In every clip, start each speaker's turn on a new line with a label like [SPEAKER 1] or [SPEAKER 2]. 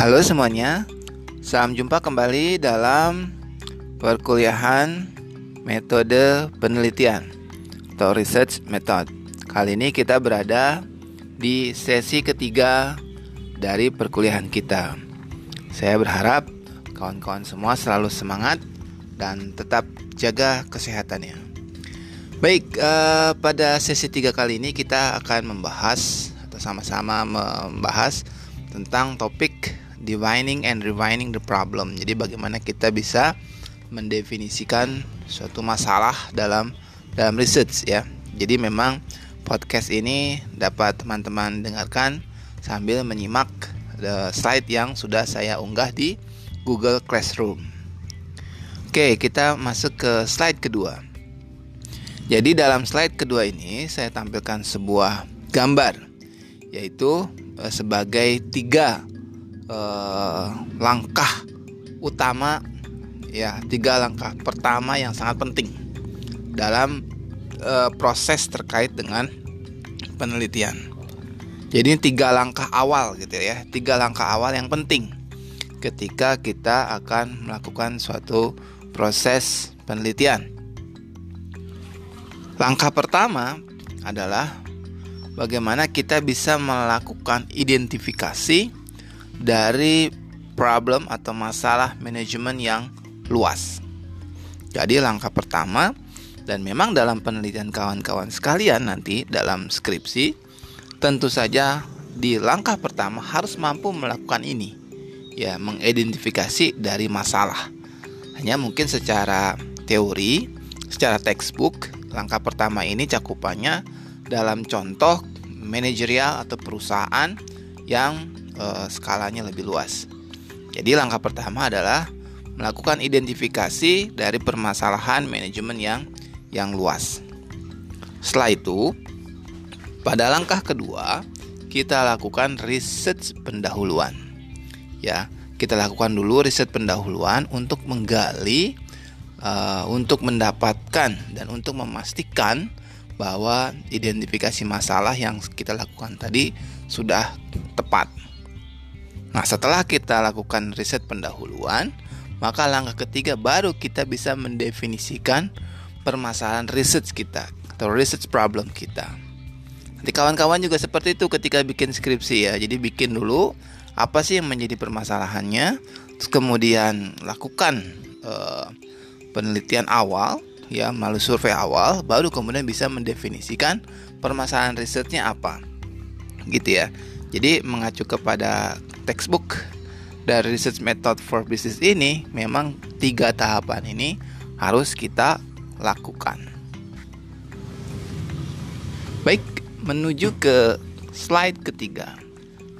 [SPEAKER 1] Halo semuanya, salam jumpa kembali dalam perkuliahan metode penelitian atau research method. Kali ini kita berada di sesi ketiga dari perkuliahan kita. Saya berharap kawan-kawan semua selalu semangat dan tetap jaga kesehatannya. Baik, uh, pada sesi tiga kali ini kita akan membahas atau sama-sama membahas tentang topik defining and refining the problem. Jadi bagaimana kita bisa mendefinisikan suatu masalah dalam dalam research ya. Jadi memang podcast ini dapat teman-teman dengarkan sambil menyimak the slide yang sudah saya unggah di Google Classroom. Oke, kita masuk ke slide kedua. Jadi dalam slide kedua ini saya tampilkan sebuah gambar yaitu eh, sebagai tiga eh, langkah utama ya tiga langkah pertama yang sangat penting dalam eh, proses terkait dengan penelitian. Jadi tiga langkah awal gitu ya, tiga langkah awal yang penting ketika kita akan melakukan suatu proses penelitian. Langkah pertama adalah bagaimana kita bisa melakukan identifikasi dari problem atau masalah manajemen yang luas. Jadi langkah pertama dan memang dalam penelitian kawan-kawan sekalian nanti dalam skripsi tentu saja di langkah pertama harus mampu melakukan ini ya mengidentifikasi dari masalah. Hanya mungkin secara teori, secara textbook langkah pertama ini cakupannya dalam contoh manajerial atau perusahaan yang uh, skalanya lebih luas. Jadi langkah pertama adalah melakukan identifikasi dari permasalahan manajemen yang yang luas. Setelah itu, pada langkah kedua, kita lakukan riset pendahuluan. Ya, kita lakukan dulu riset pendahuluan untuk menggali uh, untuk mendapatkan dan untuk memastikan bahwa identifikasi masalah yang kita lakukan tadi sudah tepat. Nah, setelah kita lakukan riset pendahuluan, maka langkah ketiga baru kita bisa mendefinisikan permasalahan research kita atau research problem kita. Nanti kawan-kawan juga seperti itu ketika bikin skripsi ya. Jadi bikin dulu apa sih yang menjadi permasalahannya, terus kemudian lakukan uh, penelitian awal ya melalui survei awal, baru kemudian bisa mendefinisikan permasalahan risetnya apa, gitu ya. Jadi mengacu kepada textbook dari research method for business ini memang tiga tahapan ini harus kita lakukan. Baik, menuju ke slide ketiga,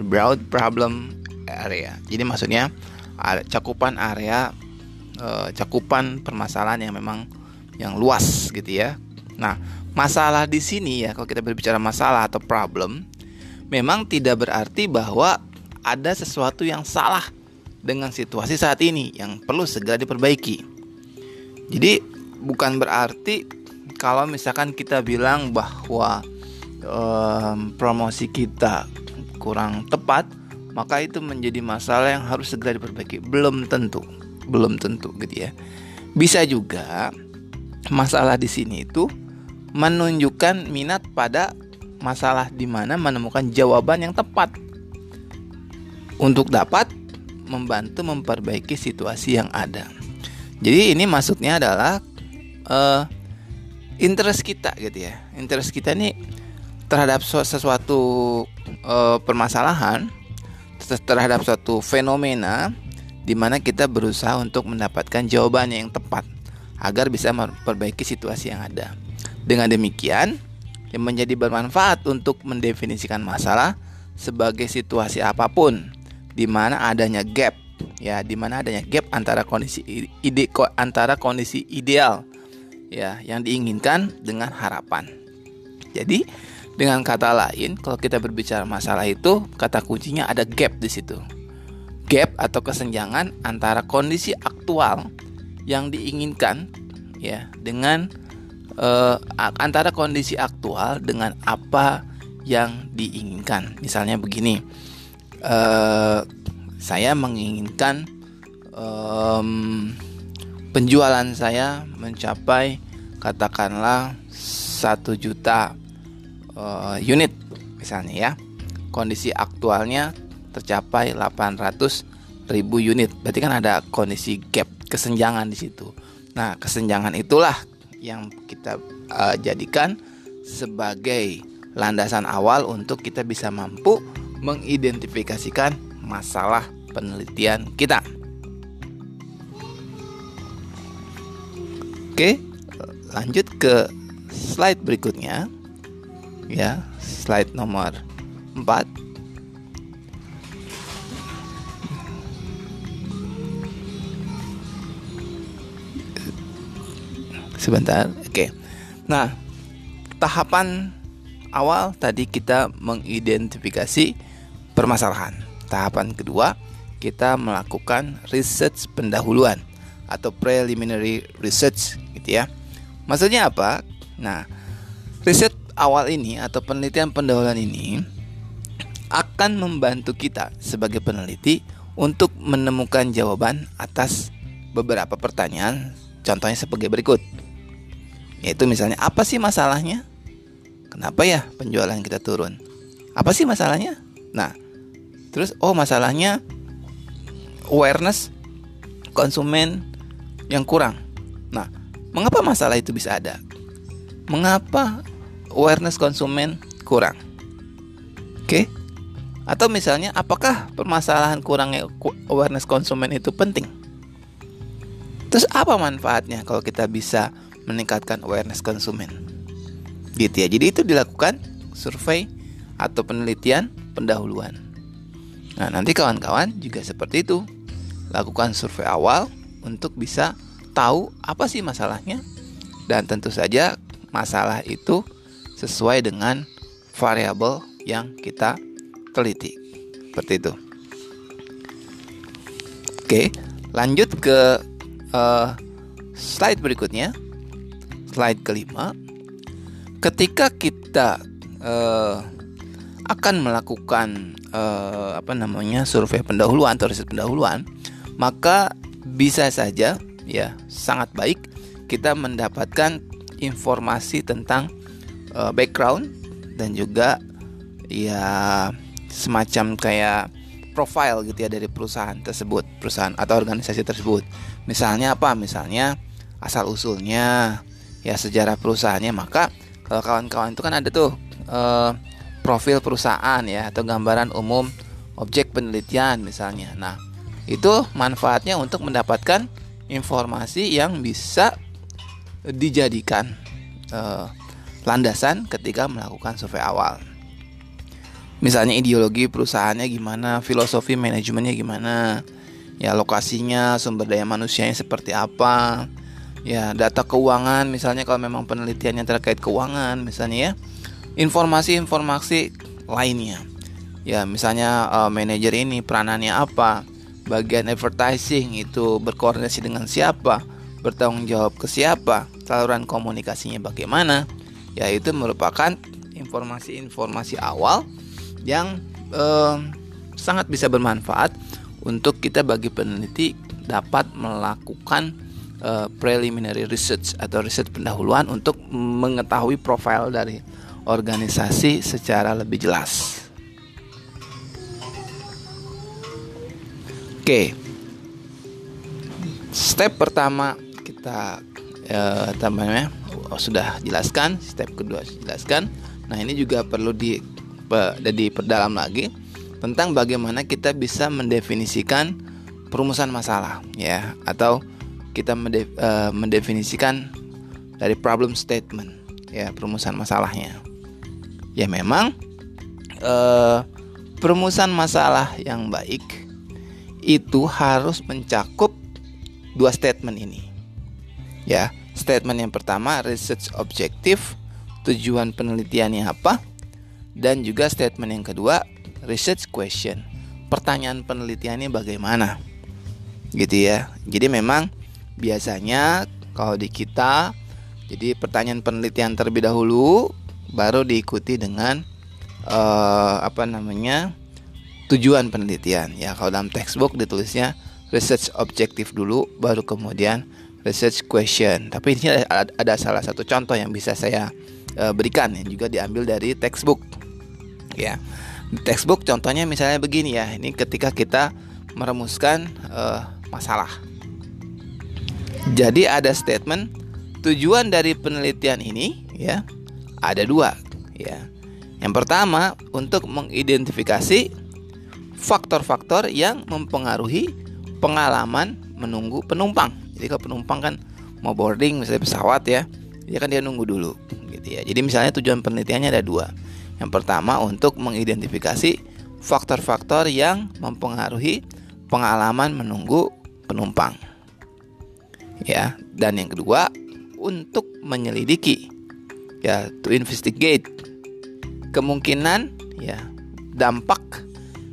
[SPEAKER 1] broad problem area. Jadi maksudnya cakupan area, e, cakupan permasalahan yang memang yang luas gitu ya. Nah, masalah di sini ya kalau kita berbicara masalah atau problem, memang tidak berarti bahwa ada sesuatu yang salah dengan situasi saat ini yang perlu segera diperbaiki. Jadi bukan berarti kalau misalkan kita bilang bahwa um, promosi kita kurang tepat, maka itu menjadi masalah yang harus segera diperbaiki. Belum tentu, belum tentu gitu ya. Bisa juga masalah di sini itu menunjukkan minat pada masalah di mana menemukan jawaban yang tepat untuk dapat membantu memperbaiki situasi yang ada. Jadi ini maksudnya adalah uh, interest kita gitu ya. Interest kita ini terhadap sesuatu uh, permasalahan, terhadap suatu fenomena di mana kita berusaha untuk mendapatkan jawaban yang tepat agar bisa memperbaiki situasi yang ada. Dengan demikian, yang menjadi bermanfaat untuk mendefinisikan masalah sebagai situasi apa pun di mana adanya gap ya di mana adanya gap antara kondisi ide antara kondisi ideal ya yang diinginkan dengan harapan. Jadi dengan kata lain kalau kita berbicara masalah itu kata kuncinya ada gap di situ. Gap atau kesenjangan antara kondisi aktual yang diinginkan ya dengan uh, antara kondisi aktual dengan apa yang diinginkan. Misalnya begini uh, saya menginginkan um, penjualan saya mencapai katakanlah satu juta uh, unit misalnya ya. Kondisi aktualnya tercapai 800 ribu unit. Berarti kan ada kondisi gap kesenjangan di situ. Nah kesenjangan itulah yang kita uh, jadikan sebagai landasan awal untuk kita bisa mampu mengidentifikasikan masalah penelitian kita. Oke, lanjut ke slide berikutnya. Ya, slide nomor 4. Sebentar. Oke. Nah, tahapan awal tadi kita mengidentifikasi permasalahan. Tahapan kedua, kita melakukan research pendahuluan atau preliminary research gitu ya. Maksudnya apa? Nah, riset awal ini atau penelitian pendahuluan ini akan membantu kita sebagai peneliti untuk menemukan jawaban atas beberapa pertanyaan. Contohnya sebagai berikut. Yaitu misalnya apa sih masalahnya? Kenapa ya penjualan kita turun? Apa sih masalahnya? Nah, terus oh masalahnya awareness konsumen yang kurang. Nah, mengapa masalah itu bisa ada? Mengapa awareness konsumen kurang? Oke? Atau misalnya apakah permasalahan kurangnya awareness konsumen itu penting? Terus apa manfaatnya kalau kita bisa meningkatkan awareness konsumen. Gitu ya. Jadi itu dilakukan survei atau penelitian pendahuluan. Nah, nanti kawan-kawan juga seperti itu. Lakukan survei awal untuk bisa tahu apa sih masalahnya dan tentu saja masalah itu sesuai dengan variabel yang kita teliti. Seperti itu. Oke, lanjut ke uh, slide berikutnya slide kelima, ketika kita uh, akan melakukan uh, apa namanya survei pendahuluan atau riset pendahuluan, maka bisa saja ya sangat baik kita mendapatkan informasi tentang uh, background dan juga ya semacam kayak profile gitu ya dari perusahaan tersebut, perusahaan atau organisasi tersebut. Misalnya apa? Misalnya asal usulnya, ya sejarah perusahaannya maka kalau kawan-kawan itu kan ada tuh eh, profil perusahaan ya atau gambaran umum objek penelitian misalnya. Nah, itu manfaatnya untuk mendapatkan informasi yang bisa dijadikan eh, landasan ketika melakukan survei awal. Misalnya ideologi perusahaannya gimana, filosofi manajemennya gimana, ya lokasinya, sumber daya manusianya seperti apa, ya data keuangan misalnya kalau memang penelitiannya terkait keuangan misalnya ya. Informasi-informasi lainnya. Ya misalnya uh, manajer ini peranannya apa bagian advertising itu berkoordinasi dengan siapa bertanggung jawab ke siapa saluran komunikasinya bagaimana ya itu merupakan informasi-informasi awal yang uh, sangat bisa bermanfaat untuk kita bagi peneliti dapat melakukan uh, preliminary research atau riset pendahuluan untuk mengetahui profil dari organisasi secara lebih jelas. Oke, step pertama kita uh, namanya oh, sudah jelaskan, step kedua jelaskan. Nah ini juga perlu di diperdalam lagi tentang bagaimana kita bisa mendefinisikan perumusan masalah ya atau kita mendef, uh, mendefinisikan dari problem statement ya perumusan masalahnya. Ya memang uh, perumusan masalah yang baik itu harus mencakup dua statement ini. Ya statement yang pertama research objektif tujuan penelitiannya apa dan juga statement yang kedua research question pertanyaan penelitiannya bagaimana. Gitu ya. Jadi memang biasanya kalau di kita jadi pertanyaan penelitian terlebih dahulu baru diikuti dengan uh, apa namanya tujuan penelitian. Ya kalau dalam textbook ditulisnya research objective dulu baru kemudian research question. Tapi ini ada, salah satu contoh yang bisa saya uh, berikan yang juga diambil dari textbook. Ya di textbook contohnya misalnya begini ya ini ketika kita merumuskan uh, masalah jadi ada statement tujuan dari penelitian ini ya ada dua ya yang pertama untuk mengidentifikasi faktor-faktor yang mempengaruhi pengalaman menunggu penumpang. Jadi kalau penumpang kan mau boarding misalnya pesawat ya, dia kan dia nunggu dulu gitu ya. Jadi misalnya tujuan penelitiannya ada dua. Yang pertama untuk mengidentifikasi faktor-faktor yang mempengaruhi pengalaman menunggu penumpang. Ya, dan yang kedua untuk menyelidiki ya to investigate kemungkinan ya dampak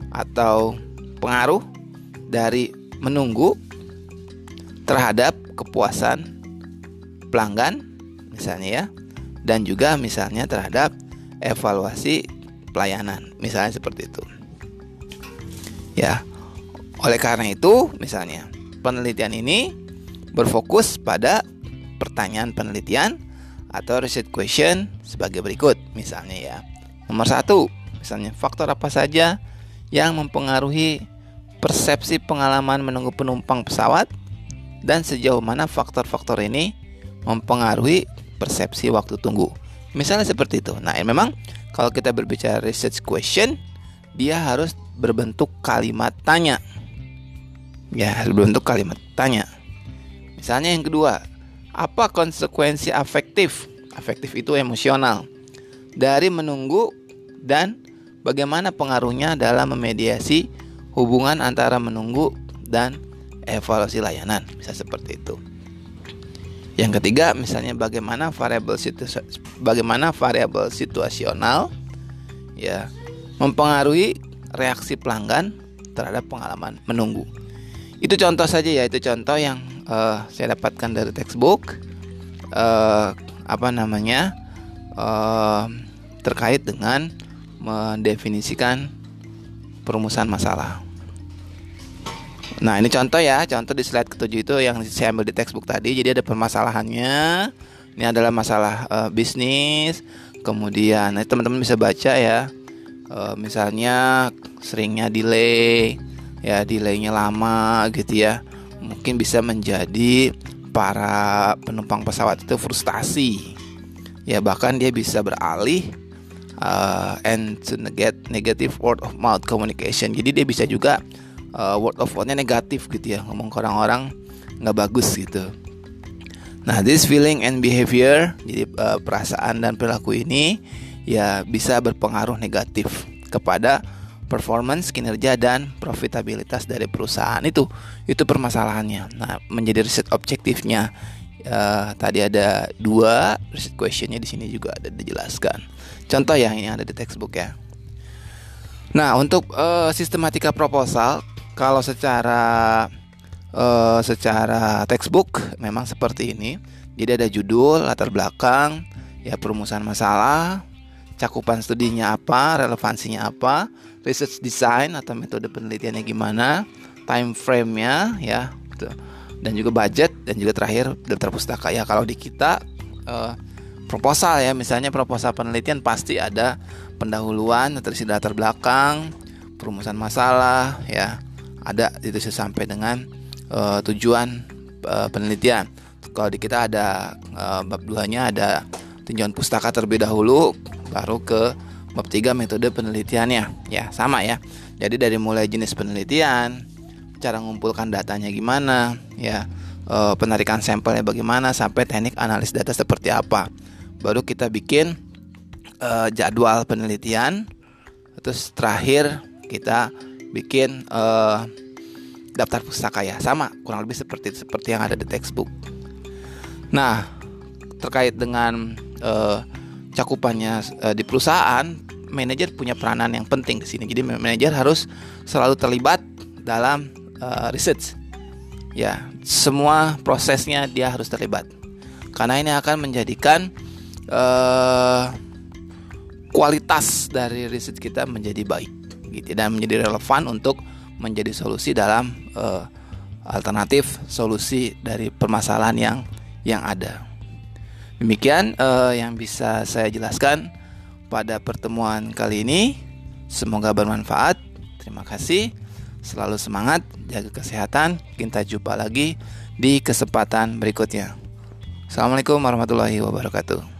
[SPEAKER 1] atau pengaruh dari menunggu terhadap kepuasan pelanggan misalnya ya dan juga misalnya terhadap evaluasi pelayanan misalnya seperti itu. Ya oleh karena itu misalnya penelitian ini berfokus pada pertanyaan penelitian atau research question sebagai berikut misalnya ya nomor satu misalnya faktor apa saja yang mempengaruhi persepsi pengalaman menunggu penumpang pesawat dan sejauh mana faktor-faktor ini mempengaruhi persepsi waktu tunggu. Misalnya seperti itu. Nah, memang kalau kita berbicara research question, dia harus berbentuk kalimat tanya. Ya, berbentuk kalimat tanya. Misalnya yang kedua, apa konsekuensi afektif? Afektif itu emosional dari menunggu dan bagaimana pengaruhnya dalam memediasi hubungan antara menunggu dan evaluasi layanan bisa seperti itu. Yang ketiga misalnya bagaimana variabel situ bagaimana variabel situasional ya mempengaruhi reaksi pelanggan terhadap pengalaman menunggu. Itu contoh saja ya, itu contoh yang uh, saya dapatkan dari textbook uh, apa namanya uh, terkait dengan mendefinisikan perumusan masalah. Nah ini contoh ya, contoh di slide ketujuh itu yang saya ambil di textbook tadi. Jadi ada permasalahannya. Ini adalah masalah uh, bisnis. Kemudian nah, teman-teman bisa baca ya. Uh, misalnya seringnya delay, ya delaynya lama gitu ya. Mungkin bisa menjadi para penumpang pesawat itu frustasi. Ya bahkan dia bisa beralih uh, and to get negative word of mouth communication. Jadi dia bisa juga uh, word of mouthnya negatif gitu ya, ngomong ke orang-orang nggak bagus gitu. Nah, this feeling and behavior, jadi uh, perasaan dan perilaku ini ya bisa berpengaruh negatif kepada performance, kinerja dan profitabilitas dari perusahaan itu. Itu permasalahannya. Nah, menjadi riset objektifnya uh, tadi ada dua riset questionnya di sini juga ada dijelaskan. Contoh yang ini ada di textbook ya. Nah untuk uh, sistematika proposal kalau secara uh, secara textbook memang seperti ini. Jadi ada judul, latar belakang, ya perumusan masalah, cakupan studinya apa, relevansinya apa, research design atau metode penelitiannya gimana, time frame-nya ya, gitu. Dan juga budget dan juga terakhir daftar pustaka. Ya kalau di kita uh, proposal ya misalnya proposal penelitian pasti ada pendahuluan terisi latar belakang perumusan masalah ya. Ada itu sampai dengan uh, tujuan uh, penelitian. Kalau di kita ada uh, bab duanya ada tinjauan pustaka terlebih dahulu baru ke bab tiga metode penelitiannya ya sama ya jadi dari mulai jenis penelitian cara mengumpulkan datanya gimana, ya e, penarikan sampelnya bagaimana, sampai teknik analis data seperti apa. Baru kita bikin e, jadwal penelitian, terus terakhir kita bikin e, daftar pustaka ya, sama kurang lebih seperti seperti yang ada di textbook. Nah, terkait dengan e, cakupannya e, di perusahaan, manajer punya peranan yang penting di sini. Jadi manajer harus selalu terlibat dalam uh, research. Ya, semua prosesnya dia harus terlibat. Karena ini akan menjadikan uh, kualitas dari riset kita menjadi baik gitu dan menjadi relevan untuk menjadi solusi dalam uh, alternatif solusi dari permasalahan yang yang ada. Demikian uh, yang bisa saya jelaskan pada pertemuan kali ini. Semoga bermanfaat. Terima kasih. Selalu semangat, jaga kesehatan. Kita jumpa lagi di kesempatan berikutnya. Assalamualaikum warahmatullahi wabarakatuh.